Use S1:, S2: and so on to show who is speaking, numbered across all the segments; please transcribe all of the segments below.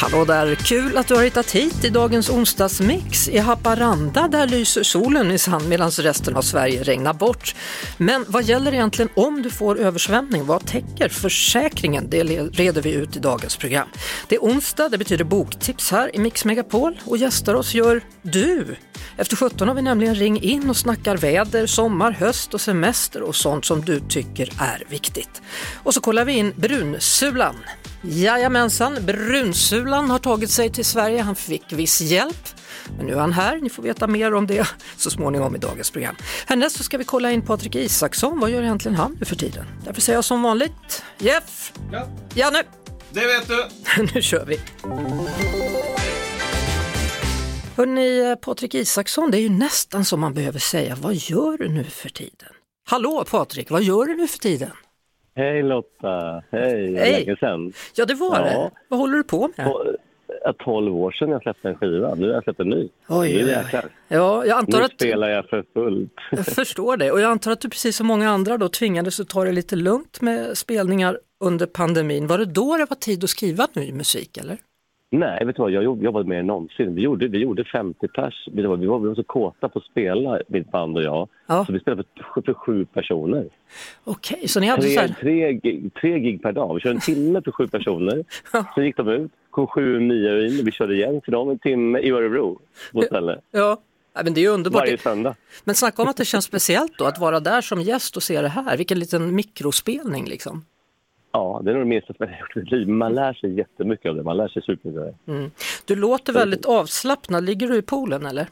S1: Hallå där! Kul att du har hittat hit i dagens onsdagsmix. I Haparanda där lyser solen minsann medan resten av Sverige regnar bort. Men vad gäller egentligen om du får översvämning? Vad täcker försäkringen? Det reder vi ut i dagens program. Det är onsdag, det betyder boktips här i Mix Megapol och gästar oss gör du. Efter 17 har vi nämligen ring in och snackar väder, sommar, höst och semester och sånt som du tycker är viktigt. Och så kollar vi in brunsulan. Jajamensan, brunsulan har tagit sig till Sverige. Han fick viss hjälp. Men nu är han här, ni får veta mer om det så småningom i dagens program. Härnäst så ska vi kolla in Patrik Isaksson, vad gör egentligen han nu för tiden? Därför säger jag som vanligt, Jeff!
S2: Ja.
S1: Janne!
S2: Det vet du!
S1: nu kör vi! Hörrni, Patrik Isaksson, det är ju nästan som man behöver säga, vad gör du nu för tiden? Hallå Patrik, vad gör du nu för tiden?
S3: Hej Lotta! Hej!
S1: Hej.
S3: Länge sedan.
S1: Ja, det var
S3: Ja.
S1: det. Vad håller du på med?
S3: På- ja, 12 år sedan jag släppte en skiva. Nu har jag släppt en ny.
S1: Oj,
S3: nu jäklar.
S1: Ja, jag antar
S3: Nu
S1: att...
S3: spelar jag för fullt.
S1: Jag förstår det och jag antar att du precis som många andra då tvingades att ta det lite lugnt med spelningar under pandemin. Var det då det var tid att skriva ny musik eller?
S3: Nej, vet du vad? Jag jobb- jobbade mer än någonsin. Vi gjorde, vi gjorde 50 pers. Vi var, vi var, så kåta på att spela, mitt band och jag.
S1: Ja.
S3: Så vi spelade för, för sju personer.
S1: Okej, så ni hade så
S3: Tre,
S1: här...
S3: tre, gig, tre gig per dag. Vi körde en timme för sju personer. Sen gick de ut, kom sju nya in. Vi körde igen för dem en timme i Örebro på ställe.
S1: Ja. Ja, men det är ju underbart.
S3: Varje söndag.
S1: Men snacka om att det känns speciellt då att vara där som gäst och se det här. Vilken liten mikrospelning liksom.
S3: Ja, det är nog det minsta som jag har gjort i mitt liv. Man lär sig jättemycket av det. Man lär sig supermycket det.
S1: Du låter väldigt avslappnad. Ligger du i poolen eller?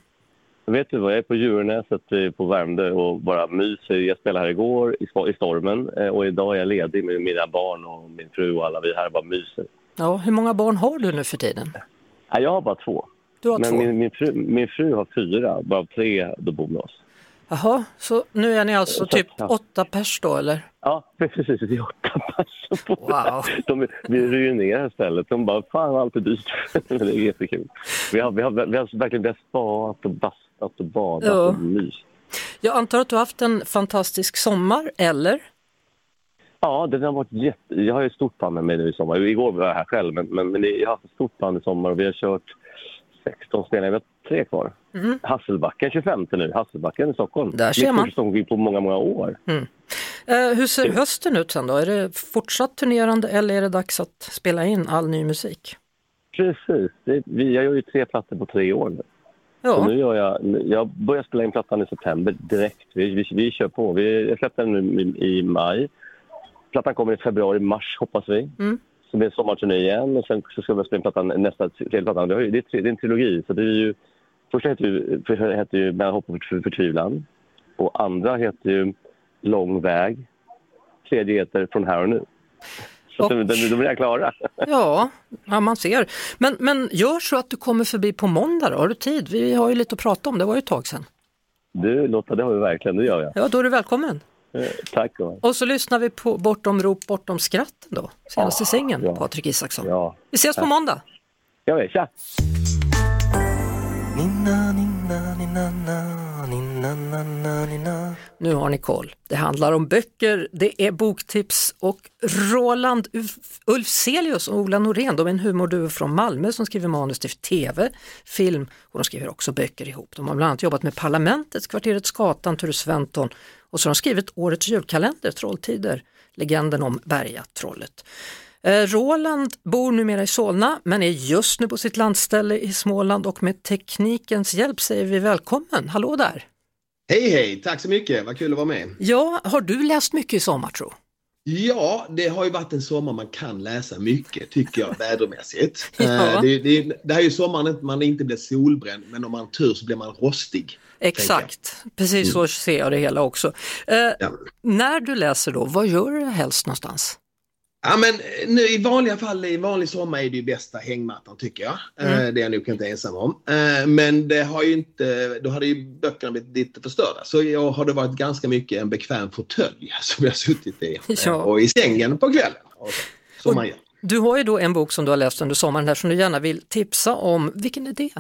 S3: Vet du vad, jag är på Djurnäset eh, på Värmdö och bara myser. Jag spelade här igår i sto- i stormen eh, och idag är jag ledig med mina barn och min fru och alla vi här bara myser.
S1: Ja, hur många barn har du nu för tiden?
S3: Jag har bara två.
S1: Du har
S3: Men
S1: två.
S3: min, min, fru, min fru har fyra, bara tre då bor med oss.
S1: Jaha, så nu är ni alltså
S3: Så,
S1: typ åtta pers då eller?
S3: Ja, precis. Det är åtta pers
S1: Wow.
S3: De, vi ruinerar stället. De bara, fan allt är dyrt. Men det är jättekul. Vi har, vi har, vi har verkligen vi har spaat och bastat och badat
S1: Ja.
S3: och mys.
S1: Jag antar att du har haft en fantastisk sommar, eller?
S3: Ja, den har varit jätte... Jag har ju stort band med mig nu i sommar. Igår var jag här själv, men, men, men jag har haft ett stort band i sommar och vi har kört 16 spelningar. Vi har tre kvar. Hasselbacken 25 nu, Hasselbacken i Stockholm.
S1: Där ser man.
S3: första gång på många, många år.
S1: Eh, hur ser hösten ut sen då? Är det fortsatt turnerande eller är det dags att spela in all ny musik?
S3: Precis. Det, vi, jag gör ju tre plattor på tre år nu.
S1: Ja,
S3: nu gör jag, jag börjar spela in plattan i september direkt. Vi, vi, vi kör på. Vi, jag släppte den nu i, i maj. Plattan kommer i februari, mars hoppas vi.
S1: Mm.
S3: Så blir det sommarturné igen och sen så ska vi spela in plattan, nästa tredje plattan. Det, har ju, det, är, det är en trilogi. Så det är ju, första heter ju, för, heter ju Mellan hopp och för, förtvivlan. Och andra heter ju Lång väg. Tredje heter Från här och nu. Så
S1: Och-
S3: de, de, de är klara.
S1: ja, ja man ser. Men, men gör så att du kommer förbi på måndag då. Har du tid? Vi har ju lite att prata om, det var ju ett tag sedan.
S3: Du Lotta, det har vi verkligen. Det gör jag.
S1: Ja, då är du välkommen.
S3: Eh, Tack. Och,
S1: så lyssnar vi på Bortom rop, bortom skratten då. Senaste
S3: Ja,
S1: singeln,
S3: ja.
S1: Patrik Isaksson.
S3: ja.
S1: Vi ses på måndag.
S3: Vet, tja!
S1: Nu har ni koll. Det handlar om böcker, det är boktips och Roland Ulfselius Ulfzelius och Ola Norén, de är en humorduo från Malmö som skriver manus till tv, film och de skriver också böcker ihop. De har bland annat jobbat med Parlamentet, Kvarteret Skatan, Ture Sventon och så har de skrivit årets julkalender, Trolltider, legenden om Bergatrollet. Eh, Roland bor numera i Solna men är just nu på sitt landställe i Småland och med teknikens hjälp säger vi välkommen. Hallå där!
S2: Hej hej, tack så mycket, vad kul att vara med.
S1: Ja, har du läst mycket i sommar tro?
S2: Ja, det har ju varit en sommar man kan läsa mycket, tycker jag, vädermässigt.
S1: Ja.
S2: Eh, Det, det, det här är ju sommaren man inte blir solbränd, men om man har tur så blir man rostig.
S1: Exakt, precis så ser jag det hela också. Eh,
S2: Ja.
S1: När du läser då, vad gör du helst någonstans?
S2: Ja, men eh, nu, i vanliga fall, i vanlig sommar är det ju bästa hängmattan tycker jag. Eh, Det är jag nog inte ensam om. Eh, Men det har ju inte, då hade ju böckerna blivit lite förstörda. Så jag har det varit ganska mycket en bekväm fåtölj som jag har suttit i.
S1: Ja.
S2: Och i sängen på kvällen. Och så, som
S1: Och
S2: man gör.
S1: Du har ju då en bok som du har läst under sommaren här som du gärna vill tipsa om. Vilken är det?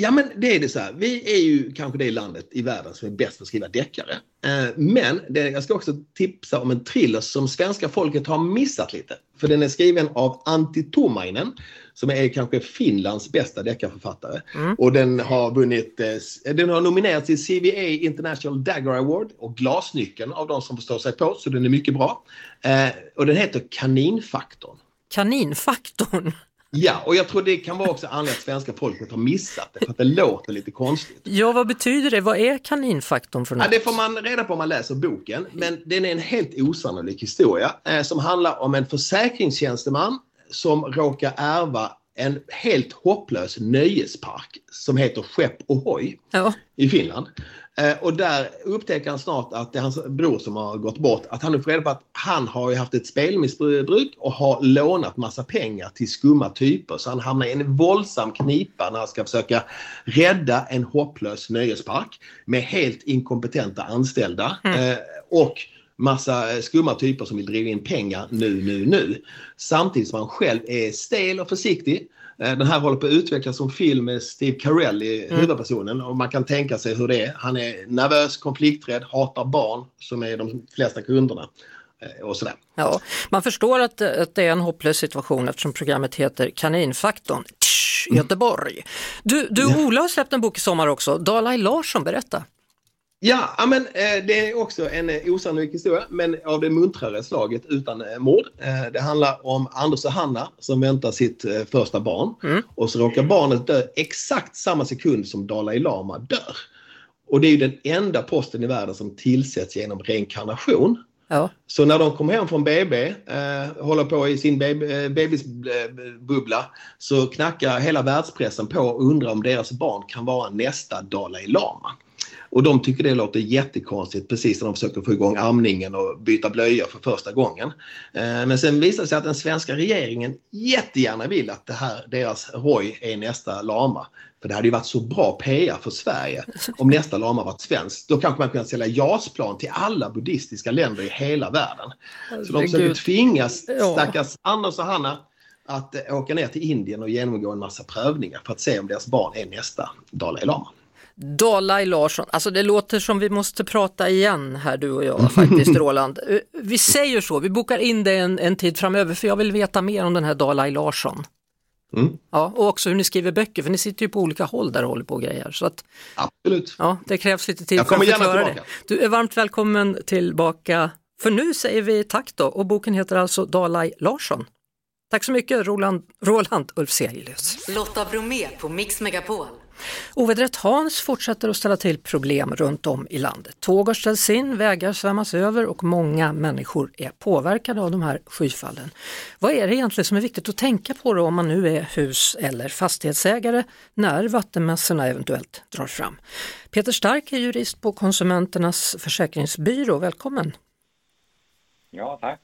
S2: Ja men det är det så här. Vi är ju kanske det landet i världen som är bäst på att skriva deckare. Eh, men det, jag ska också tipsa om en thriller som svenska folket har missat lite. För den är skriven av Antti Tuomainen som är kanske Finlands bästa deckarförfattare. Mm. Och den har vunnit, eh, den har nominerats till CVA International Dagger Award och Glasnyckeln av de som förstår sig på, så den är mycket bra. Eh, och den heter Kaninfaktorn.
S1: Kaninfaktorn?
S2: Ja, och jag tror det kan vara också anledningen att svenska folket har missat det, för att det låter lite konstigt.
S1: Ja, vad betyder det? Vad är kaninfaktorn för något?
S2: Ja, det får man reda på om man läser boken, men den är en helt osannolik historia eh, som handlar om en försäkringstjänsteman som råkar ärva en helt hopplös nöjespark som heter Skepp Ohoj ja. i Finland. Eh, och där upptäcker han snart att det är hans bror som har gått bort, att han nu får reda på att han har haft ett spelmissbruk och har lånat massa pengar till skumma typer. Så han hamnar i en våldsam knipa när han ska försöka rädda en hopplös nöjespark med helt inkompetenta anställda. Mm. Eh, och massa eh, skumma typer som vill driva in pengar nu, nu, nu. Samtidigt som han själv är stel och försiktig. Eh, den här håller på att utvecklas som film med Steve Carell i mm. huvudpersonen och man kan tänka sig hur det är. Han är nervös, konflikträdd, hatar barn som är de flesta kunderna. Eh, och sådär.
S1: Ja, man förstår att, att det är en hopplös situation eftersom programmet heter Kaninfaktorn. Tsch, Göteborg. Du, du. Ola har släppt en bok i sommar också, Dalai Larsson, berätta.
S2: Ja, men eh, det är också en eh, osannolik historia, men av det muntrare slaget utan eh, mord. Det handlar om Anders och Hanna som väntar sitt första barn mm. och så råkar barnet dö exakt samma sekund som Dalai Lama dör. Och det är ju den enda posten i världen som tillsätts genom reinkarnation. Ja. Så när de kommer hem från BB, eh, håller på i sin baby, bebisbubbla, så knackar hela världspressen på och undrar om deras barn kan vara nästa Dalai Lama. Och de tycker det låter jättekonstigt precis när de försöker få igång amningen och byta blöjor för första gången. Eh, men sen visar det sig att den svenska regeringen jättegärna vill att det här, deras Roy är nästa lama. För det hade ju varit så bra PR för Sverige om nästa lama varit svensk. Då kanske man kunde sälja JAS-plan till alla buddhistiska länder i hela världen. Så de försöker tvinga stackars Anders och Hanna att eh, åka ner till Indien och genomgå en massa prövningar för att se om deras barn är nästa Dalai Lama.
S1: Dalai Larsson, alltså det låter som vi måste prata igen här du och jag faktiskt Roland. Eh, vi säger så, vi bokar in det en, en tid framöver för jag vill veta mer om den här Dalai Larsson. Mm. Ja, och också hur ni skriver böcker, för ni sitter ju på olika håll där och håller på och grejer. Så att,
S2: Absolut.
S1: Ja, det krävs lite tid för att förklara det. Du är varmt välkommen tillbaka, för nu säger vi tack då och boken heter alltså Dalai Larsson. Tack så mycket Roland, Roland Ulfselius.
S4: Lotta Bromé på Mix Megapol.
S1: Ovädret Hans fortsätter att ställa till problem runt om i landet. Tåg har ställts in, vägar svämmas över och många människor är påverkade av de här skyfallen. Vad är det egentligen som är viktigt att tänka på då om man nu är hus eller fastighetsägare när vattenmassorna eventuellt drar fram? Peter Stark är jurist på Konsumenternas försäkringsbyrå. Välkommen!
S5: Ja, tack!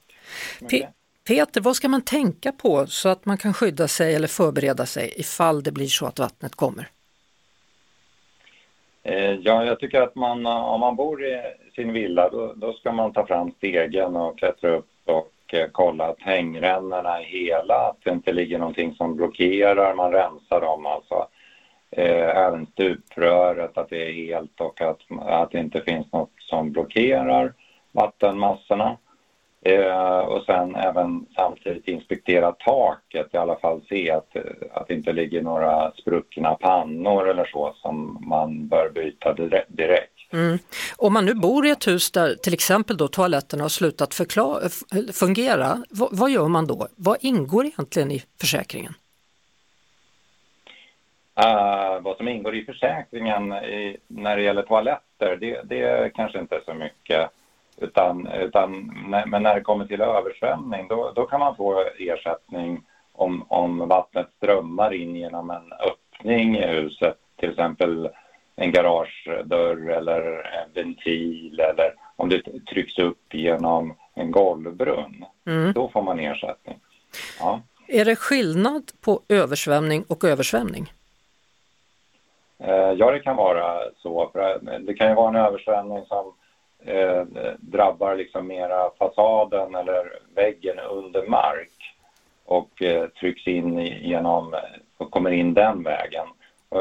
S1: Pe Peter, vad ska man tänka på så att man kan skydda sig eller förbereda sig ifall det blir så att vattnet kommer?
S5: Eh, ja, jag tycker att man, eh, om man bor i sin villa då, då ska man ta fram stegen och klättra upp och eh, kolla att hängrännorna är hela, att det inte ligger någonting som blockerar, man rensar dem alltså. även stupröret, att det är helt och att, att det inte finns något som blockerar vattenmassorna. Eh, och sen även samtidigt inspektera taket, i alla fall se att, att det inte ligger några spruckna pannor eller så som man bör byta direkt. Mm.
S1: Om man nu bor i ett hus där till exempel då toaletterna har slutat fungera, vad, gör man då? Vad ingår egentligen i försäkringen?
S5: Uh, vad som ingår i försäkringen i, när det gäller toaletter, det, det kanske inte är så mycket. Utan, utan, men när det kommer till översvämning då, då kan man få ersättning om, om vattnet strömmar in genom en öppning i huset, till exempel en garagedörr eller en ventil eller om det trycks upp genom en golvbrunn. Mm. Då får man ersättning. Ja.
S1: Är det skillnad på översvämning och översvämning?
S5: Eh, ja, det kan vara så. För det kan ju vara en översvämning som eh, drabbar liksom mera fasaden eller väggen under mark. och eh, trycks in genom och kommer in den vägen.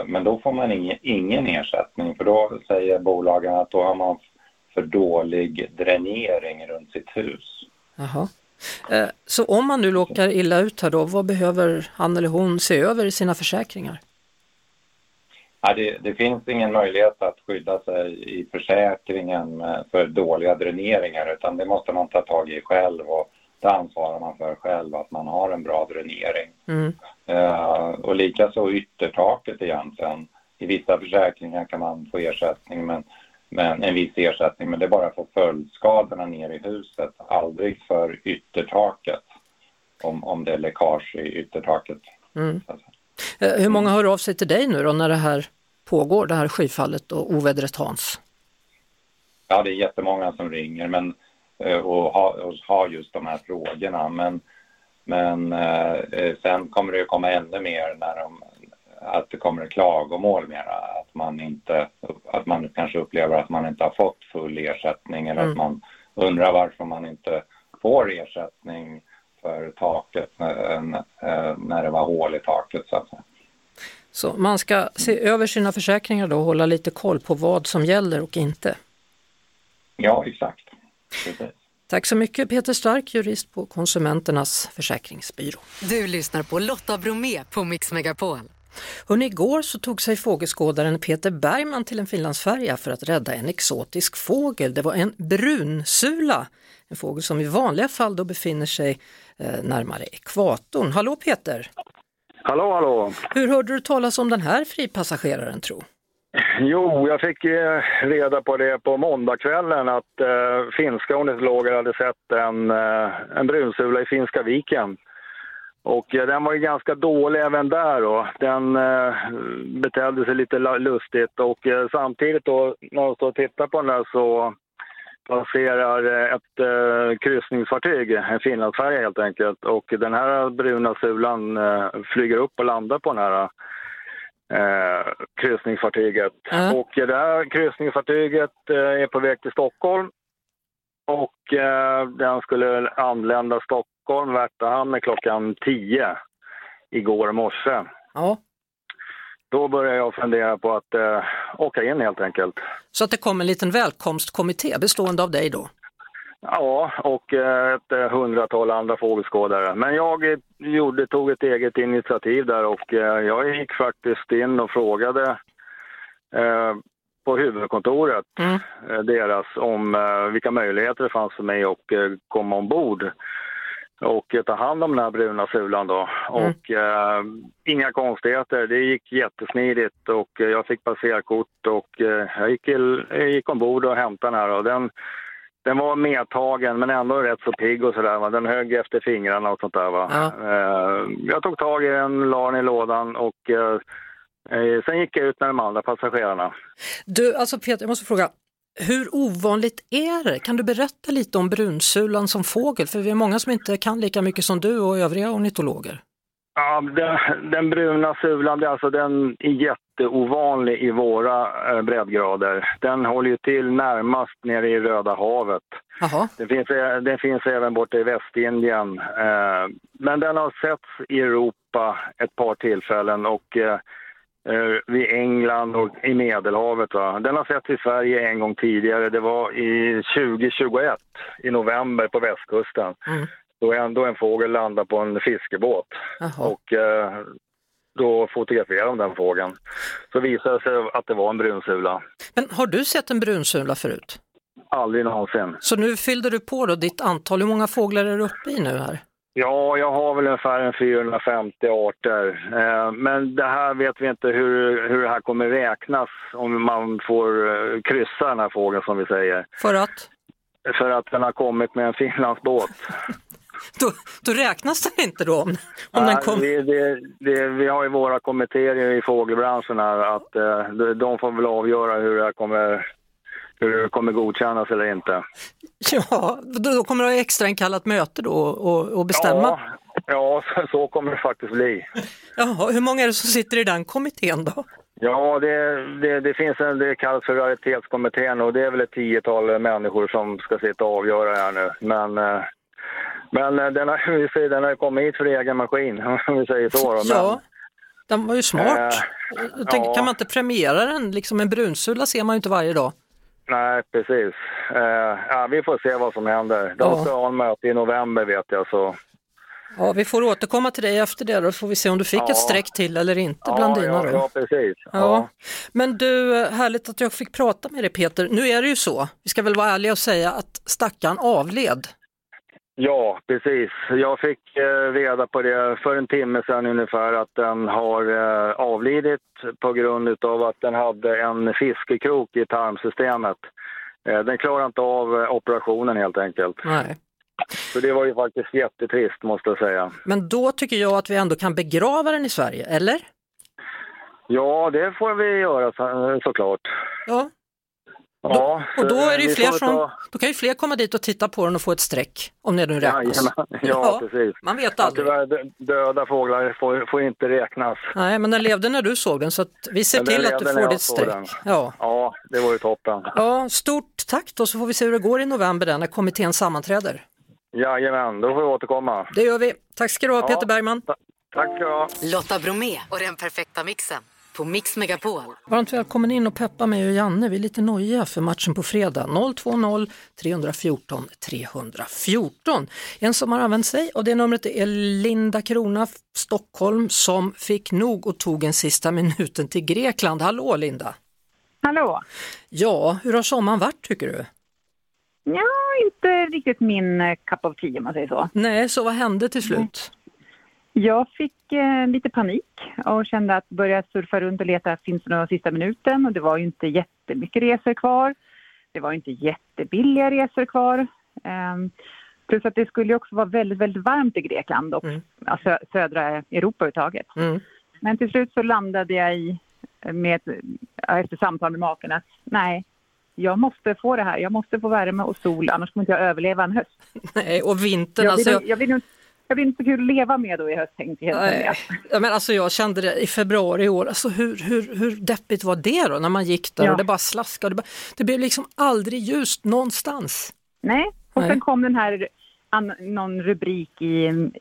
S5: Men då får man ingen, ingen ersättning för då säger bolagen att då har man för dålig dränering runt sitt hus.
S1: Jaha. Eh, så om man nu råkar illa ut här då, vad behöver han eller hon se över i sina försäkringar?
S5: Det, det, finns ingen möjlighet att skydda sig i försäkringen för dåliga dräneringar utan det måste man ta tag i själv och det ansvarar man för själv att man har en bra dränering. Mm. Uh, och likaså yttertaket egentligen. I vissa försäkringar kan man få ersättning men, men en viss ersättning men det är bara för följdskadorna ner i huset, aldrig för yttertaket om, om det är läckage i yttertaket. Mm.
S1: Eh, hur många hör av sig till dig nu då när det här pågår, det här skyfallet och ovädret Hans?
S5: Ja, det är jättemånga som ringer men, eh, och, har, just de här frågorna. Men, men eh, sen kommer det att komma ännu mer när de, att det kommer klagomål mera. Att man, inte, att man kanske upplever att man inte har fått full ersättning eller mm. att man undrar varför man inte får ersättning för taket när, när det var hål i taket. Så att säga.
S1: Så man ska se över sina försäkringar då och hålla lite koll på vad som gäller och inte.
S5: Ja, exakt. Precis.
S1: Tack så mycket Peter Stark, jurist på Konsumenternas försäkringsbyrå.
S4: Du lyssnar på Lotta Bromé på Mix Megapol.
S1: Hörrni, igår så tog sig fågelskådaren Peter Bergman till en Finlandsfärja för att rädda en exotisk fågel. Det var en brunsula, en fågel som i vanliga fall då befinner sig eh, närmare ekvatorn. Hallå Peter!
S6: Hallå, hallå!
S1: Hur hörde du talas om den här fripassageraren tro?
S6: Jo, jag fick eh, reda på det på måndagskvällen att eh, finska ornitologer hade sett en, eh, en brunsula i Finska viken. Och eh, den var ju ganska dålig även där då. Den eh, betedde sig lite lustigt och eh, samtidigt då när de står och tittar på den där så passerar ett eh, kryssningsfartyg, en Finlandsfärja helt enkelt. Och den här bruna sulan eh, flyger upp och landar på den här eh, kryssningsfartyget. Mm. Och det här kryssningsfartyget eh, är på väg till Stockholm. Och eh, den skulle anlända Stockholm, Värtahamn, klockan 10 igår morse.
S1: Ja.
S6: Då började jag fundera på att eh, åka in helt enkelt.
S1: Så att det kom en liten välkomstkommitté bestående av dig då?
S6: Ja, och eh, ett eh, hundratal andra fågelskådare. Men jag eh, gjorde, tog ett eget initiativ där och jag gick faktiskt in och frågade eh, på huvudkontoret, mm. deras, om eh, vilka möjligheter det fanns för mig att eh, komma ombord och ta hand om den här bruna sulan då. Mm. Och eh, inga konstigheter, det gick jättesmidigt och jag fick passerkort och eh, jag, gick, jag gick ombord och hämtade den här och den, den var medtagen men ändå rätt så pigg och sådär. Den högg efter fingrarna och sånt där va. Ja. Eh, jag tog tag i den, la den i lådan och eh, eh, sen gick jag ut med de andra passagerarna.
S1: Du, alltså Peter, jag måste fråga, hur ovanligt är det? Kan du berätta lite om brunsulan som fågel? För vi är många som inte kan lika mycket som du och övriga ornitologer.
S6: Ja, den, den bruna sulan, alltså, den är jätteovanlig i våra eh, breddgrader. Den håller ju till närmast nere i Röda havet.
S1: Aha.
S6: Den, finns, den finns även borta i Västindien. Eh, men den har setts i Europa ett par tillfällen och eh, eh, vid England och i Medelhavet. Va? Den har sett i Sverige en gång tidigare. Det var i 2021 i november på västkusten. Mm. Då ändå en fågel landade på en fiskebåt. Aha. Och eh, då fotograferade de den fågeln. Så visade det sig att det var en brunsula.
S1: Men har du sett en brunsula förut?
S6: Aldrig någonsin.
S1: Så nu fyllde du på då ditt antal. Hur många fåglar är du uppe i nu här?
S6: Ja, jag har väl ungefär en 450 arter. Eh, men det här vet vi inte hur, hur det här kommer räknas om man får eh, kryssa den här fågeln som vi säger.
S1: För att?
S6: För att den har kommit med en Finlandsbåt.
S1: då, då räknas den inte då? Om, om
S6: Nej, den kom... det, det, det, vi har ju våra kommittéer i fågelbranschen här att eh, de får väl avgöra hur det här kommer hur det kommer godkännas eller inte.
S1: Ja, då kommer det ha extra inkallat möte då och, och bestämma?
S6: Ja, ja så, kommer det faktiskt bli.
S1: Jaha, hur många är det som sitter i den kommittén då?
S6: Ja, det, det, det finns en, det kallas för raritetskommittén och det är väl ett tiotal människor som ska sitta och avgöra det här nu. Men eh, Men eh, den har, den har kommit hit för egen maskin, om vi säger så. Då. Men,
S1: Ja, den var ju smart. Jag tänker,
S6: ja.
S1: Kan man inte premiera den? Liksom en brunsula ser man ju inte varje dag.
S6: Nej, precis. Eh, ja, vi får se vad som händer. De
S1: Ja.
S6: ska ha en möte i november vet jag. Så.
S1: Ja, vi får återkomma till dig efter det då får vi se om du fick
S6: Ja.
S1: ett streck till eller inte bland
S6: ja,
S1: dina.
S6: ja, ja, precis.
S1: Ja. Men du, härligt att jag fick prata med dig Peter. Nu är det ju så, vi ska väl vara ärliga och säga att stackaren avled.
S6: Ja, precis. Jag fick eh, reda på det för en timme sedan ungefär att den har eh, avlidit på grund av att den hade en fiskekrok i tarmsystemet. Eh, den klarade inte av operationen helt enkelt.
S1: Nej.
S6: Så det var ju faktiskt jättetrist måste jag säga.
S1: Men då tycker jag att vi ändå kan begrava den i Sverige, eller?
S6: Ja, det får vi göra så, såklart.
S1: Ja,
S6: Ja,
S1: och då är det fler som,
S6: ta-
S1: då kan ju fler komma dit och titta på den och få ett streck, om det nu räknas.
S6: Jajamän. Ja, precis.
S1: Man vet
S6: Ja,
S1: aldrig.
S6: tyvärr, dö- döda fåglar får, får inte räknas.
S1: Nej, men den levde när du såg den så att vi ser
S6: Ja,
S1: till att du får ditt streck. Ja.
S6: Ja, det var ju toppen.
S1: ja, stort tack då så får vi se hur det går i november där när kommittén sammanträder.
S6: Jajamän, då får vi återkomma.
S1: Det gör vi. Tack ska du ha
S6: Ja.
S1: Peter Bergman.
S6: Tack ska du ha.
S4: Lotta Bromé och den perfekta mixen på Mix Megapol.
S1: Varmt välkommen in och peppa mig och Janne. Vi är lite nojiga för matchen på fredag. 020 314 314. En som har använt sig och det numret är Linda Krona, Stockholm, som fick nog och tog en sista minuten till Grekland. Hallå Linda!
S7: Hallå!
S1: Ja, hur har sommaren varit tycker du?
S7: Ja, inte riktigt min cup of tea om man säger så.
S1: Nej, så vad hände till slut?
S7: Jag fick eh, lite panik och kände att börja surfa runt och leta, finns det några sista minuten? Och det var ju inte jättemycket resor kvar. Det var inte jättebilliga resor kvar. Ehm, plus att det skulle ju också vara väldigt, väldigt varmt i Grekland och
S1: Mm.
S7: sö södra Europa överhuvudtaget.
S1: Mm.
S7: Men till slut så landade jag i, med, efter samtal med maken att nej, jag måste få det här. Jag måste få värme och sol, annars kommer inte jag överleva en höst.
S1: Nej, och vintern,
S7: Jag
S1: alltså,
S7: blir,
S1: jag,
S7: nog- jag blir, blir inte så kul att leva med då i höst tänkte jag.
S1: Ja, men alltså jag kände det i februari i år, alltså hur, hur, hur deppigt var det då när man gick där
S7: Ja.
S1: och det bara slaskade, det, bara, det blev liksom aldrig ljust någonstans.
S7: Nej, och
S1: Nej.
S7: sen kom den här någon rubrik i mm,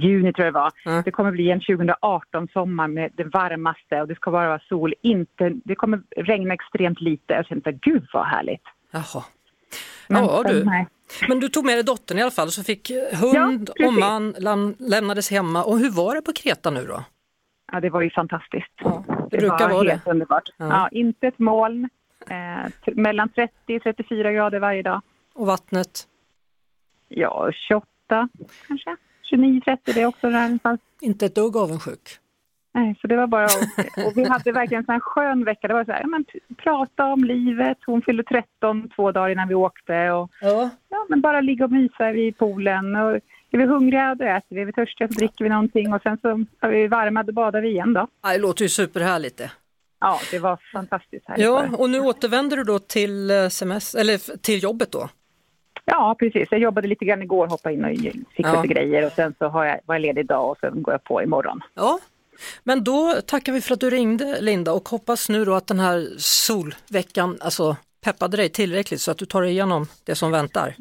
S7: juni tror jag det var.
S1: Ja.
S7: Det kommer bli en 2018 sommar med det varmaste och det ska bara vara sol. Inte, det kommer regna extremt lite. Jag kände gud vad härligt.
S1: Jaha.
S7: Men
S1: ja du,
S7: nej.
S1: Men du tog med dig dottern i alla fall så fick hund
S7: Ja,
S1: och man läm, lämnades hemma. Och hur var det på Kreta nu då?
S7: Ja, det var ju fantastiskt.
S1: Ja, det
S7: det
S1: brukar
S7: var
S1: vara
S7: helt
S1: det.
S7: underbart.
S1: Ja.
S7: Ja. inte ett moln. Eh, mellan 30 och 34 grader varje dag.
S1: Och vattnet?
S7: Ja, 28 kanske. 29-30 det är också där någonstans.
S1: Inte ett dugg avundsjuk.
S7: Nej, så det var bara att, och vi hade verkligen en skön vecka. Det var så här, men, prata om livet. Hon fyllde 13 två dagar innan vi åkte och
S1: Ja.
S7: ja, men bara ligga och mysa vid poolen. Och är vi hungriga då äter vi, är vi törstiga så dricker vi någonting och sen så är vi varma då badar vi igen då.
S1: Det låter ju superhärligt det.
S7: Ja, det var fantastiskt härligt.
S1: Ja, och nu återvänder du då till eh, semester, eller till jobbet då?
S7: ja, precis. Jag jobbade lite grann igår, hoppade in och fick
S1: Ja.
S7: lite grejer och sen så har jag, var jag ledig idag och sen går jag på imorgon.
S1: Ja, men då tackar vi för att du ringde Linda och hoppas nu då att den här solveckan alltså peppade dig tillräckligt så att du tar dig igenom det som väntar.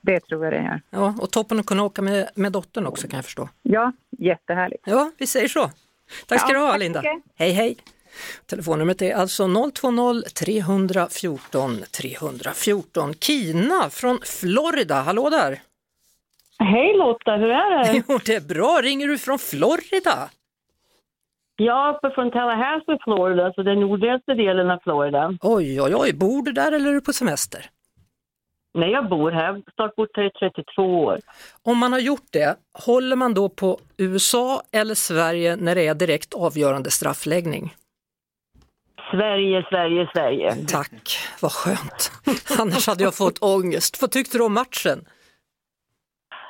S7: Det tror jag det gör.
S1: Ja, och toppen att kunna åka med, med dottern också kan jag förstå.
S7: Ja, jättehärligt.
S1: Ja, vi säger så. Tack ska
S7: Ja,
S1: du ha Linda.
S7: mycket.
S1: Hej hej! Telefonnumret är alltså 020 314 314. Kina från Florida, hallå där!
S8: Hej Lotta, hur är det?
S1: Jo, det är bra, ringer du från Florida?
S8: Är uppe från Tallahassee, Florida, så den nordligaste delen av Florida.
S1: Oj, oj, oj, bor du där eller är du på semester?
S8: Nej, jag bor här, snart bott här i 32 år.
S1: Om man har gjort det, håller man då på USA eller Sverige när det är direkt avgörande straffläggning?
S8: Sverige, Sverige, Sverige.
S1: Tack, vad skönt. Annars hade jag fått ångest. Vad tyckte du om matchen?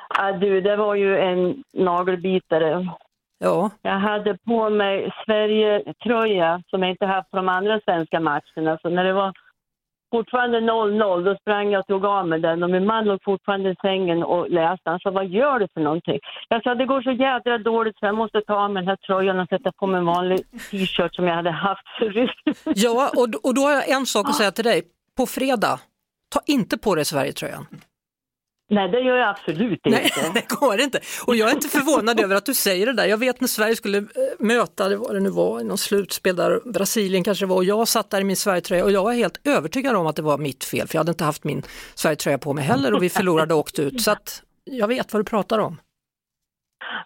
S8: Ah, du, det var ju en nagelbitare.
S1: Ja,
S8: Jag hade på mig Sverige-tröja som jag inte haft på de andra svenska matcherna. Så när det var fortfarande 0-0, då sprang jag och tog av mig den och min man låg fortfarande i sängen och läste. Han sa, vad gör du för någonting? Jag sa, det går så jädra dåligt så jag måste ta av mig den här tröjan och sätta på mig en vanlig t-shirt som jag hade haft förut.
S1: ja och, och då har jag en sak att säga till dig. På fredag, ta inte på dig Sverigetröjan.
S8: Nej, det gör jag absolut
S1: Nej,
S8: inte.
S1: det går inte. Och jag är inte förvånad över att du säger det där. Jag vet när Sverige skulle eh, möta, det vad det nu var, någon slutspel där, Brasilien kanske var, och jag satt där i min Sverigetröja och jag var helt övertygad om att det var mitt fel, för jag hade inte haft min Sverigetröja på mig heller och vi förlorade och åkte ut. Så att jag vet vad du pratar om.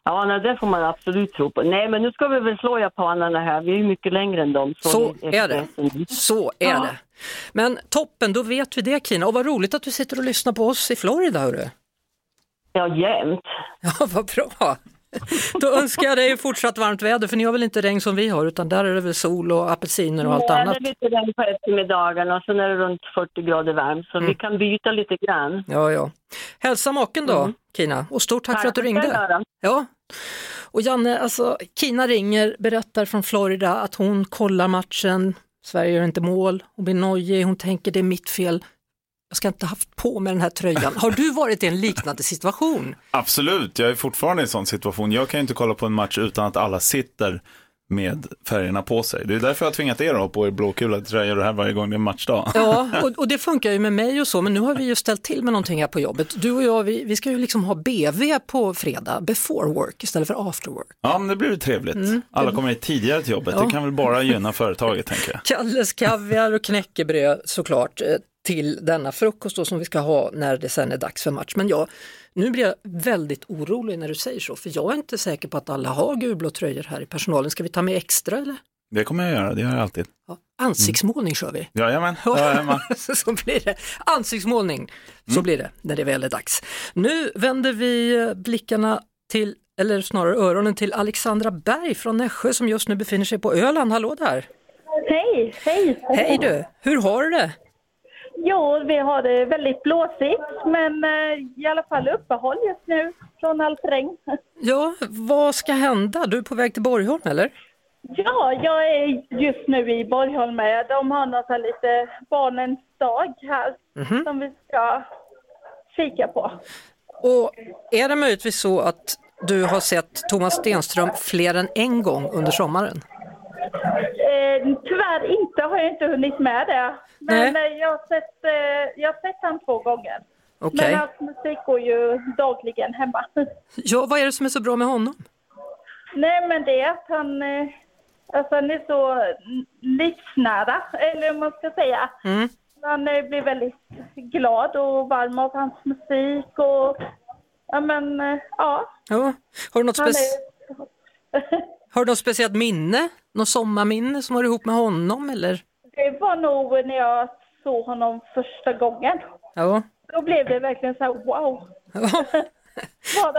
S8: Ja, nej, det får man absolut tro på. Nej, men nu ska vi väl slå japanerna här. Vi är ju mycket längre än dem.
S1: Så
S8: det
S1: är det. Så är
S8: Ja.
S1: det. Men toppen, då vet vi det Kina. Och vad roligt att du sitter och lyssnar på oss i Florida. Hörru.
S8: Ja, jämt.
S1: Ja, vad bra. Då önskar jag dig fortsatt varmt väder, för ni har väl inte regn som vi har, utan där är det väl sol och apelsiner och allt
S8: Nej,
S1: annat.
S8: Det är lite regn på eftermiddagarna och sen är det runt 40 grader varmt. Så
S1: Mm.
S8: vi kan byta lite grann.
S1: Ja, ja. Hälsa maken då, Kina, och stort tack, för att du
S8: Mm. Tack,
S1: ringde. Ja. Och Janne, alltså, Kina ringer, berättar från Florida att hon kollar matchen, Sverige gör inte mål, hon blir nojig, hon tänker det är mitt fel. Jag ska inte haft på mig den här tröjan. Har du varit i en liknande situation?
S9: Absolut, jag är fortfarande i en sån situation. Jag kan ju inte kolla på en match utan att alla sitter med färgerna på sig. Det är därför jag har tvingat er att ha på er blåkula tröjor här varje gång det är matchdag.
S1: Ja, och, och det funkar ju med mig och så, men nu har vi ju ställt till med någonting här på jobbet. Du och jag, vi, vi ska ju liksom ha BV på fredag, before work istället för after work.
S9: Ja, men det blir väl trevligt. Alla kommer hit tidigare till jobbet.
S1: Ja.
S9: Det kan väl bara gynna företaget, tänker jag.
S1: Kalles kaviar och knäckebröd såklart eh, till denna frukost då, som vi ska ha när det sen är dags för match. Men jag, nu blir jag väldigt orolig när du säger så, för jag är inte säker på att alla har gulblå tröjor här i personalen. Ska vi ta med extra eller?
S9: Det kommer jag göra, det gör jag alltid.
S1: Ja, ansiktsmålning kör vi.
S9: Jajamän, jajamän.
S1: så blir det. Ansiktsmålning, så blir det när det väl är dags. Nu vänder vi blickarna till, eller snarare öronen till Alexandra Berg från Nässjö som just nu befinner sig på Öland. Hallå där!
S10: Hej, hej!
S1: Hej du! Hur har du det?
S10: Jo, vi har det väldigt blåsigt, men eh, i alla fall uppehåll just nu från allt regn.
S1: Ja, vad ska hända? Du är på väg till Borgholm eller?
S10: Ja, jag är just nu i Borgholm med. De har något här lite barnens dag här
S1: Mhm.
S10: som vi ska kika på.
S1: Och är det möjligtvis så att du har sett Thomas Stenström fler än en gång under sommaren?
S10: Eh, tyvärr inte, har jag inte hunnit med det. Men
S1: Nej.
S10: eh, jag, har sett, eh, jag har sett han två gånger.
S1: Okej.
S10: Men hans musik går ju dagligen hemma.
S1: Ja, vad är det som är så bra med honom?
S10: Nej, men det är att han, eh, alltså han är så livsnära, eller om man ska säga.
S1: Mm.
S10: Man eh, blir väldigt glad och varm av hans musik och ja men eh, ja.
S1: Ja. Har, du något
S10: Han
S1: spec-
S10: är,
S1: har du något speciellt minne? Något sommarminne som har ihop med honom eller?
S10: det var nog när jag såg honom första gången.
S1: Ja.
S10: Då blev det verkligen så här wow.
S1: ja.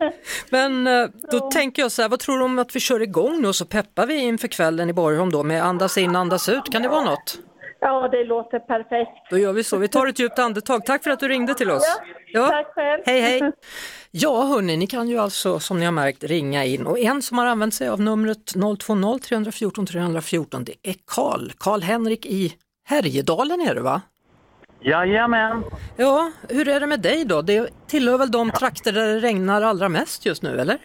S1: Men eh, då
S10: Så.
S1: tänker jag så här, vad tror du om att vi kör igång nu och så peppar vi inför kvällen i Borgholm då med andas in, andas ut. Kan det vara något?
S10: Ja, det låter perfekt.
S1: Då gör vi så. Vi tar ett djupt andetag. Tack för att du ringde till oss.
S10: Tack själv.
S1: Hej hej! Ja hörni, ni kan ju alltså som ni har märkt ringa in och en som har använt sig av numret 020 314 314 det är Karl. Karl-Henrik i Härjedalen är det va?
S11: Jajamän.
S1: Ja, hur är det med dig då? Det tillhör väl de trakter där det regnar allra mest just nu eller?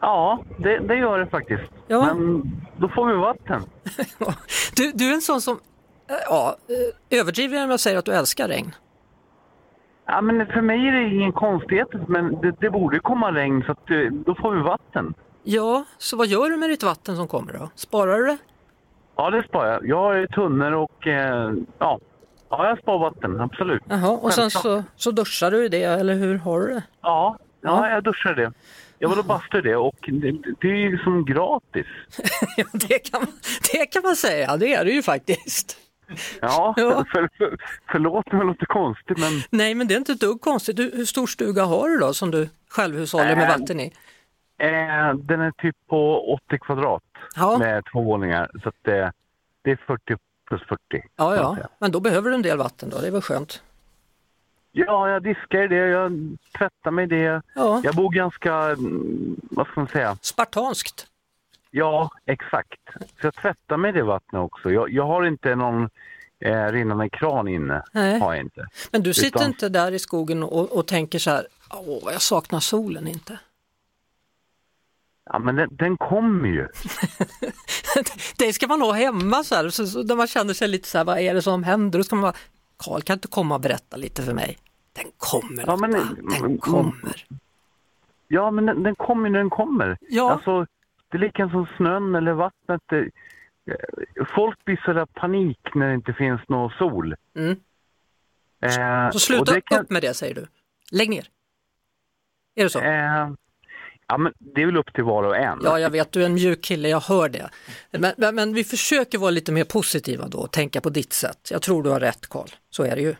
S11: Ja, det, det gör det faktiskt.
S1: Ja.
S11: Men då får vi vatten.
S1: Du, du är en sån som, ja, eh, överdriver jag om jag säger att du älskar regn?
S11: Ja, men för mig är det ingen konstighet, men det, det borde komma regn så att, eh, då får vi vatten.
S1: Ja, så vad gör du med ditt vatten som kommer då? Sparar du det?
S11: Ja, det sparar jag. Jag har tunnor och eh, ja. ja, jag sparar vatten, absolut.
S1: Jaha, och sen så, så duschar du i det, eller hur har du det?
S11: Ja, ja, jag duschar det. Jag var och bastade det och det, det är ju som gratis.
S1: Ja, det, kan, det kan man säga, det är det ju faktiskt.
S11: Ja,
S1: Ja.
S11: För, för, förlåt om det låter konstigt men
S1: Nej, men det är inte ett dugg konstigt. Du, hur stor stuga har du då som du självhushåller med
S11: Äh,
S1: vatten i?
S11: eh, den är typ på 80 kvadrat
S1: Ja.
S11: med två våningar. Så att det, det är 40 plus 40.
S1: Ja, ja, men då behöver du en del vatten då, det är väl skönt.
S11: Ja, jag diskar det, jag tvättar mig det.
S1: Ja.
S11: Jag bor ganska, mm, vad ska man säga?
S1: Spartanskt.
S11: Ja, exakt. Så jag tvättar mig det vattnet också. Jag, jag har inte någon eh, rinnande kran inne.
S1: Nej.
S11: Har jag inte.
S1: Men du sitter
S11: Utan-
S1: inte där i skogen och, och tänker så här, åh, jag saknar solen inte.
S11: Ja, men den, den kommer ju.
S1: det ska man ha hemma så här, så, så, när man känner sig lite så här, vad är det som händer? Då ska man bara, Karl kan inte komma och berätta lite för mig. Den kommer
S11: Ja, men,
S1: Den kommer.
S11: Ja, men den, den kommer när den kommer.
S1: Ja.
S11: Alltså, det är lika som snön eller vattnet. Det, eh, folk blir sådär panik när det inte finns någon sol.
S1: Mm.
S11: Eh,
S1: Så sluta
S11: kan-
S1: upp med det säger du. Lägg ner. Är det så?
S11: Eh, ja, men det är väl upp till var och en.
S1: Ja, jag vet, du är en mjuk kille, jag hör det. Men, men, men vi försöker vara lite mer positiva då och tänka på ditt sätt. Jag tror du har rätt Karl, så är det ju.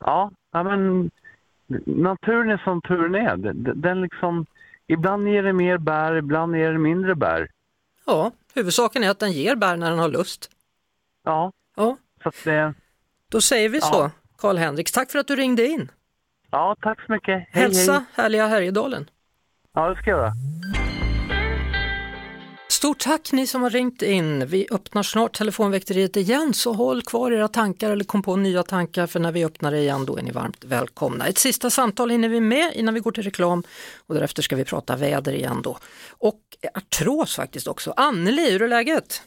S11: Ja, ja men naturen är som turen är. Den, den liksom, ibland ger det mer bär, ibland ger det mindre bär.
S1: Ja, huvudsaken är att den ger bär när den har lust.
S11: Ja,
S1: Ja,
S11: så det...
S1: då säger vi så.
S11: Ja.
S1: Karl Henriks, tack för att du ringde in.
S11: Ja, tack så mycket. Hej,
S1: Hälsa
S11: hej.
S1: härliga Härjedalen.
S11: Ja, det ska jag göra.
S1: Stort tack ni som har ringt in. Vi öppnar snart telefonväkteriet igen så håll kvar era tankar eller kom på nya tankar för när vi öppnar det igen då är ni varmt välkomna. Ett sista samtal hinner vi med innan vi går till reklam och därefter ska vi prata väder igen då. Och artros faktiskt också. Anneli, hur är läget?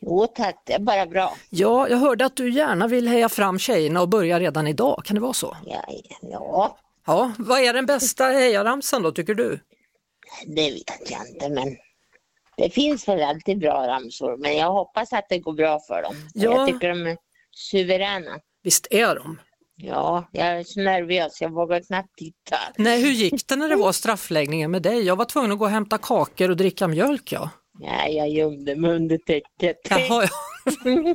S12: Jo tack, det är bara bra.
S1: Ja, jag hörde att du gärna vill heja fram tjejerna och börja redan idag, kan det vara så?
S12: Ja, ja.
S1: Ja, vad är den bästa hejaramsan då tycker du?
S12: det vet jag inte men det finns väl alltid bra ramsor men jag hoppas att det går bra för dem.
S1: Ja.
S12: Jag tycker de är suveräna.
S1: Visst är de?
S12: Ja, jag är så nervös, jag vågar knappt titta.
S1: Nej, hur gick det när det var straffläggningen med dig? Jag var tvungen att gå och hämta kakor och dricka mjölk ja.
S12: Nej, jag gömde mig under täcket.
S1: Jaha, ja.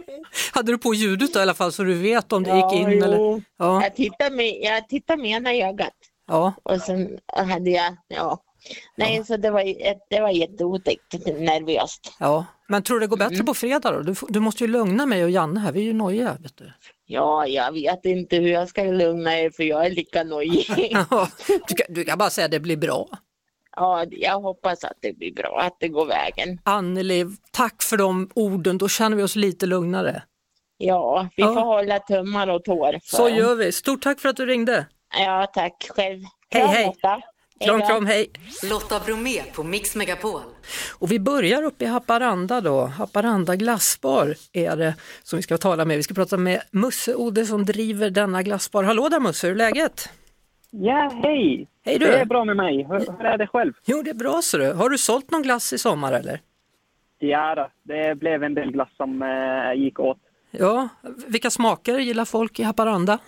S1: Hade du på ljudet då i alla fall så du vet om det
S12: Ja,
S1: gick in
S12: jo.
S1: eller? Ja,
S12: Jag tittade med, jag tittade med ena ögat
S1: ja.
S12: och sen hade jag, ja. Nej, så det var, det var jätteotäckt, nervöst.
S1: ja. Men tror du det går
S12: Mm.
S1: bättre på fredag då? Du, du måste ju lugna mig och Janne här, vi är ju nojiga. Vet du.
S12: Ja, jag vet inte hur jag ska lugna er för jag är lika nojig.
S1: Ja, du, kan, du kan bara säga att det blir bra.
S12: Ja, jag hoppas att det blir bra, att det går vägen.
S1: Anneli, tack för de orden, då känner vi oss lite lugnare.
S12: Ja, vi
S1: Ja.
S12: får hålla tummar och tår. för
S1: Så gör vi. Stort tack för att du ringde.
S12: Ja, tack själv.
S1: Hej, hej.
S12: Lotta.
S1: Kram, kram, hej.
S4: Lotta Bromé på Mix Megapol.
S1: Och vi börjar uppe i Haparanda då. Haparanda glassbar är det som vi ska tala med. Vi ska prata med Musse Ode som driver denna glassbar. Hallå där Musse, hur är läget?
S13: Ja, hej!
S1: Hej du!
S13: Det är bra med mig. Hur, hur är det själv?
S1: Jo, det är bra så du. Har du sålt någon glass i sommar eller?
S13: Ja, då, det blev en del glass som eh, gick åt.
S1: Ja, vilka smaker gillar folk i Haparanda?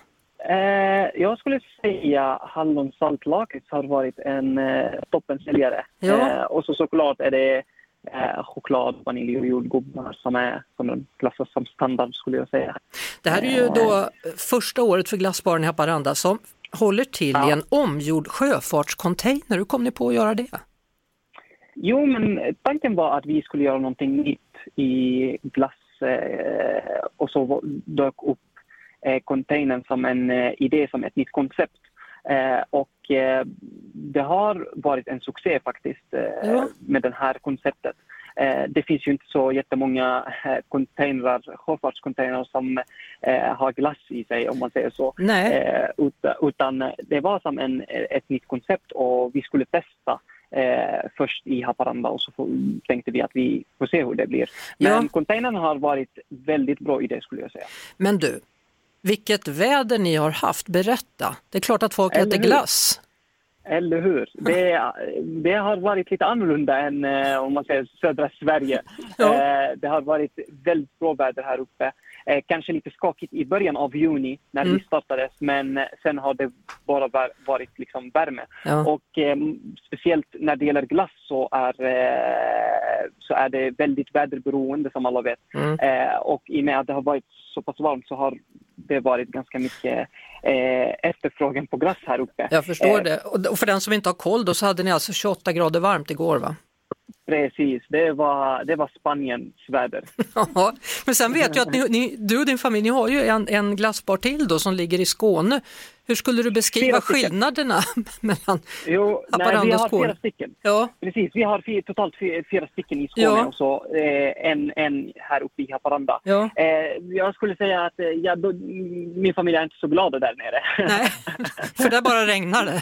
S13: Eh, jag skulle säga hallonsaltlakris har varit en eh, toppensäljare.
S1: Ja.
S13: Eh, och så såklart är det eh, choklad, vanilj och jordgubbar som är som klassas som standard skulle jag säga.
S1: Det här är ju då första året för glassbaren i Haparanda som håller till i en omgjord sjöfartscontainer. Hur kom ni på att göra det?
S13: Jo, men tanken var att vi skulle göra någonting nytt i glass eh, och så dök upp eh, containern som en eh, idé, som ett nytt koncept. Eh, och eh, det har varit en succé faktiskt
S1: Ja.
S13: med det här konceptet. Det finns ju inte så jättemånga containrar, sjöfartscontainrar som har glass i sig om man säger så.
S1: Nej.
S13: Utan, utan det var som en, ett nytt koncept och vi skulle testa eh, först i Haparanda och så får, tänkte vi att vi får se hur det blir. Men
S1: Ja.
S13: containern har varit väldigt bra idé skulle jag säga.
S1: Men du, vilket väder ni har haft, berätta. Det är klart att folk
S13: Eller
S1: äter
S13: hur?
S1: glass.
S13: Eller hur? Det, det har varit lite annorlunda än eh, om man säger södra Sverige.
S1: Ja.
S13: Eh, det har varit väldigt bra väder här uppe. Eh, kanske lite skakigt i början av juni när
S1: Mm.
S13: vi startades men sen har det bara var- varit liksom värme.
S1: Ja.
S13: Och eh, speciellt när det gäller glass så är, eh, så är det väldigt väderberoende som alla vet.
S1: Mm.
S13: Eh, och i och med att det har varit så pass varmt så har det varit ganska mycket eh, efterfrågan på glass här uppe.
S1: Jag förstår
S13: Eh,
S1: det. Och och för den som inte har koll då så hade ni alltså 28 grader varmt igår va?
S13: Precis, det var, det var Spaniens väder.
S1: Ja, men sen vet jag att ni, ni, du och din familj, ni har ju en, en glassbar till då som ligger i Skåne. Hur skulle du beskriva skillnaderna mellan
S13: Jo, nej,
S1: Haparanda
S13: vi
S1: och
S13: har
S1: Skåne?
S13: fyra stycken.
S1: Ja.
S13: Precis, vi har fyra, totalt fyra, fyra stycken i Skåne
S1: Ja.
S13: och så eh, en, en här uppe i Haparanda.
S1: Ja.
S13: Eh, jag skulle säga att eh, ja, då, min familj är inte så glada där nere.
S1: Nej, för där bara regnar det.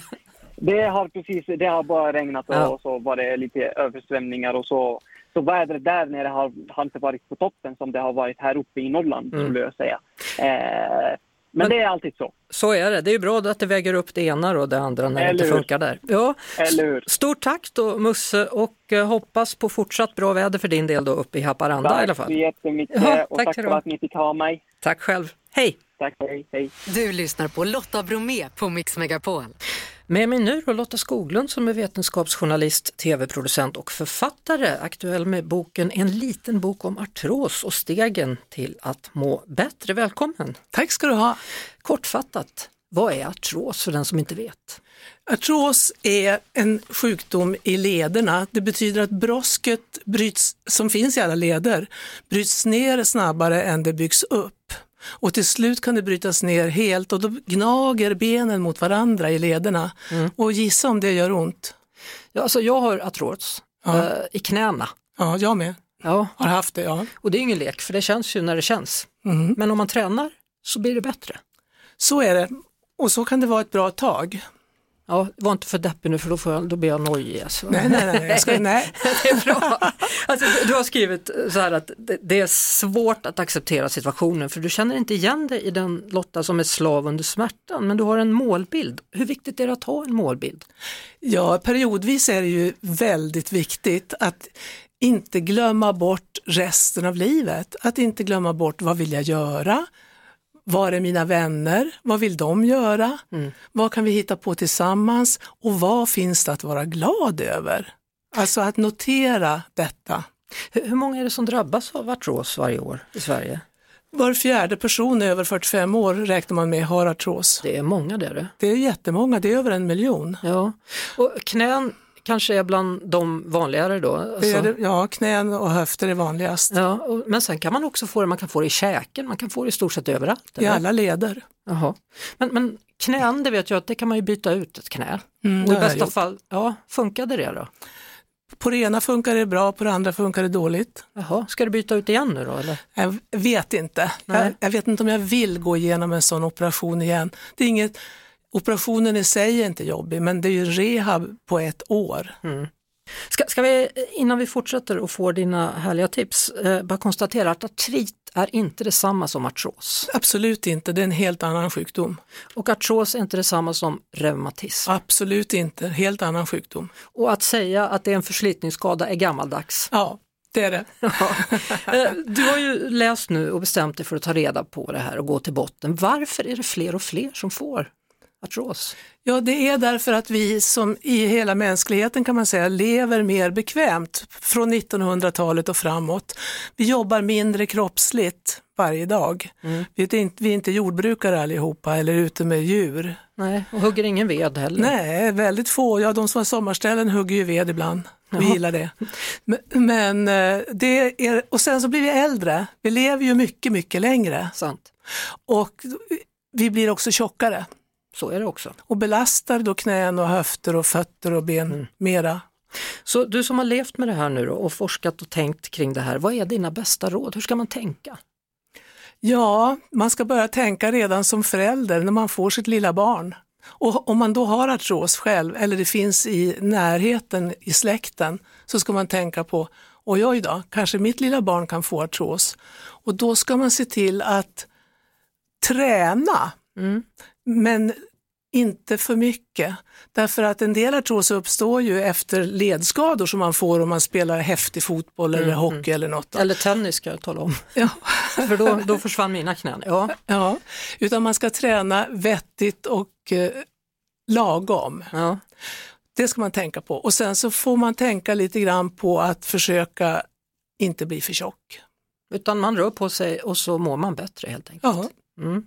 S13: Det har precis, det har bara regnat och,
S1: Ja.
S13: så var det lite översvämningar och så. Så vädret där nere har, har inte varit på toppen som det har varit här uppe i Norrland
S1: Mm.
S13: skulle jag säga. Eh, Men, det är alltid så.
S1: Så är det. Det är ju bra att det väger upp det ena och det andra när det
S13: Eller
S1: inte
S13: hur?
S1: funkar där. Ja.
S13: Eller hur?
S1: Stort tack då Musse och eh, hoppas på fortsatt bra väder för din del då uppe i Haparanda i alla
S13: Tack
S1: fall.
S13: så jättemycket
S1: Ja,
S13: och
S1: tack
S13: tack för att ni fick ha mig.
S1: Tack själv. Hej!
S13: Tack, hej, hej.
S4: Du lyssnar på Lotta Bromé på Mix Megapol.
S1: Med mig nu då Lotta Skoglund som är vetenskapsjournalist, tv-producent och författare, aktuell med boken En liten bok om artros och stegen till att må bättre. Välkommen!
S14: Tack ska du ha.
S1: Kortfattat, vad är artros för den som inte vet?
S14: Artros är en sjukdom i lederna. Det betyder att brosket bryts, som finns i alla leder bryts ner snabbare än det byggs upp. Och till slut kan det brytas ner helt och då gnager benen mot varandra i lederna. Och gissa om det gör ont.
S1: Ja, alltså jag har artros
S14: Ja.
S1: eh, i knäna.
S14: Ja, jag med.
S1: Ja.
S14: Har haft det, ja.
S1: Och det är ingen lek för det känns ju när det känns.
S14: Mm.
S1: Men om man tränar så blir det bättre.
S14: Så är det. Och så kan det vara ett bra tag.
S1: Ja, var inte för deppig nu för då, får jag, då blir jag nojig. Alltså.
S14: Nej, nej, nej. Jag ska, nej.
S1: det är bra. Alltså, du, har skrivit så här att det, det är svårt att acceptera situationen för du känner inte igen dig i den Lotta som är slav under smärtan men du har en målbild. Hur viktigt är det att ha en målbild?
S14: Ja, periodvis är det ju väldigt viktigt att inte glömma bort resten av livet. Att inte glömma bort vad vill jag göra? Var är mina vänner? Vad vill de göra? Vad kan vi hitta på tillsammans? Och vad finns det att vara glad över? Alltså att notera detta.
S1: Hur, hur många är det som drabbas av artros varje år i Sverige?
S14: Var fjärde person över 45 år räknar man med har artros.
S1: Det är många det är det.
S14: Det är jättemånga, det är över en miljon.
S1: Ja. Och knän kanske är bland de vanligare då? Alltså-
S14: det, ja, knän och höfter är vanligast.
S1: Ja, och, men sen kan man också få det, man kan få det i käken, man kan få det i stort sett överallt.
S14: I
S1: eller?
S14: alla leder.
S1: Jaha. Men, men knän, det vet jag att det kan man ju byta ut ett knä.
S14: Mm,
S1: och i bästa fall, ja, funkade det då?
S14: På det ena funkar det bra, på det andra funkar det dåligt.
S1: Jaha, ska du byta ut igen nu då eller?
S14: Jag vet inte. Jag, jag vet inte om jag vill gå igenom en sån operation igen. Det är inget, operationen i sig är inte jobbig, men det är ju rehab på ett år.
S1: Ska, ska vi, innan vi fortsätter och får dina härliga tips, eh, bara konstatera att artrit är inte detsamma som artros.
S14: Absolut inte, det är en helt annan sjukdom.
S1: Och artros är inte detsamma som reumatism.
S14: Absolut inte, helt annan sjukdom.
S1: Och att säga att det är en förslitningsskada är gammaldags.
S14: Ja, det är det.
S1: Eh, Du har ju läst nu och bestämt dig för att ta reda på det här och gå till botten. Varför är det fler och fler som får artros?
S14: Ja, det är därför att vi som i hela mänskligheten kan man säga lever mer bekvämt från 1900-talet och framåt. Vi jobbar mindre kroppsligt varje dag. Vi, är inte, vi är inte jordbrukare allihopa eller ute med djur.
S1: Nej, och hugger ingen ved heller.
S14: Nej, väldigt få. Ja, de som har sommarställen hugger ju ved ibland. Vi
S1: Jaha.
S14: gillar det. Men, men eh, det är, och sen så blir vi äldre. Vi lever ju mycket, mycket längre.
S1: Sant.
S14: Och vi blir också tjockare.
S1: Så är det också.
S14: Och belastar då knän och höfter och fötter och ben
S1: Mm.
S14: mera.
S1: Så du som har levt med det här nu och forskat och tänkt kring det här, vad är dina bästa råd? Hur ska man tänka?
S14: Ja, man ska börja tänka redan som förälder när man får sitt lilla barn. Och om man då har artros själv eller det finns i närheten i släkten så ska man tänka på, oj oj då, kanske mitt lilla barn kan få artros. Och då ska man se till att träna, men inte för mycket. Därför att en del artros uppstår ju efter ledskador som man får om man spelar häftig fotboll eller
S1: Mm,
S14: hockey eller något.
S1: Eller tennis ska jag tala om.
S14: Ja.
S1: För då, då försvann mina knän. Ja.
S14: Ja, utan man ska träna vettigt och eh, lagom.
S1: Ja.
S14: Det ska man tänka på. Och sen så får man tänka lite grann på att försöka inte bli för tjock.
S1: Utan man rör på sig och så mår man bättre helt enkelt.
S14: Ja.
S1: Mm.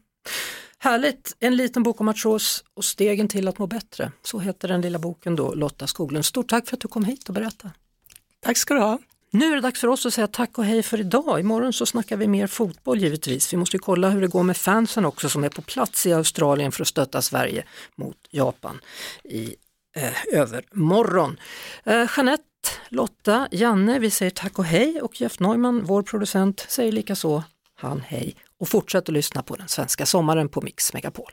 S1: Härligt, en liten bok om artros och stegen till att må bättre. Så heter den lilla boken då, Lotta Skoglund. Stort tack för att du kom hit och berättade.
S14: Tack ska du ha.
S1: Nu är det dags för oss att säga tack och hej för idag. Imorgon så snackar vi mer fotboll givetvis. Vi måste kolla hur det går med fansen också som är på plats i Australien för att stötta Sverige mot Japan i eh, övermorgon. Eh, Jeanette, Lotta, Janne, vi säger tack och hej och Jeff Neumann, vår producent, säger lika så han hej och fortsätt att lyssna på den svenska sommaren på Mix Megapol.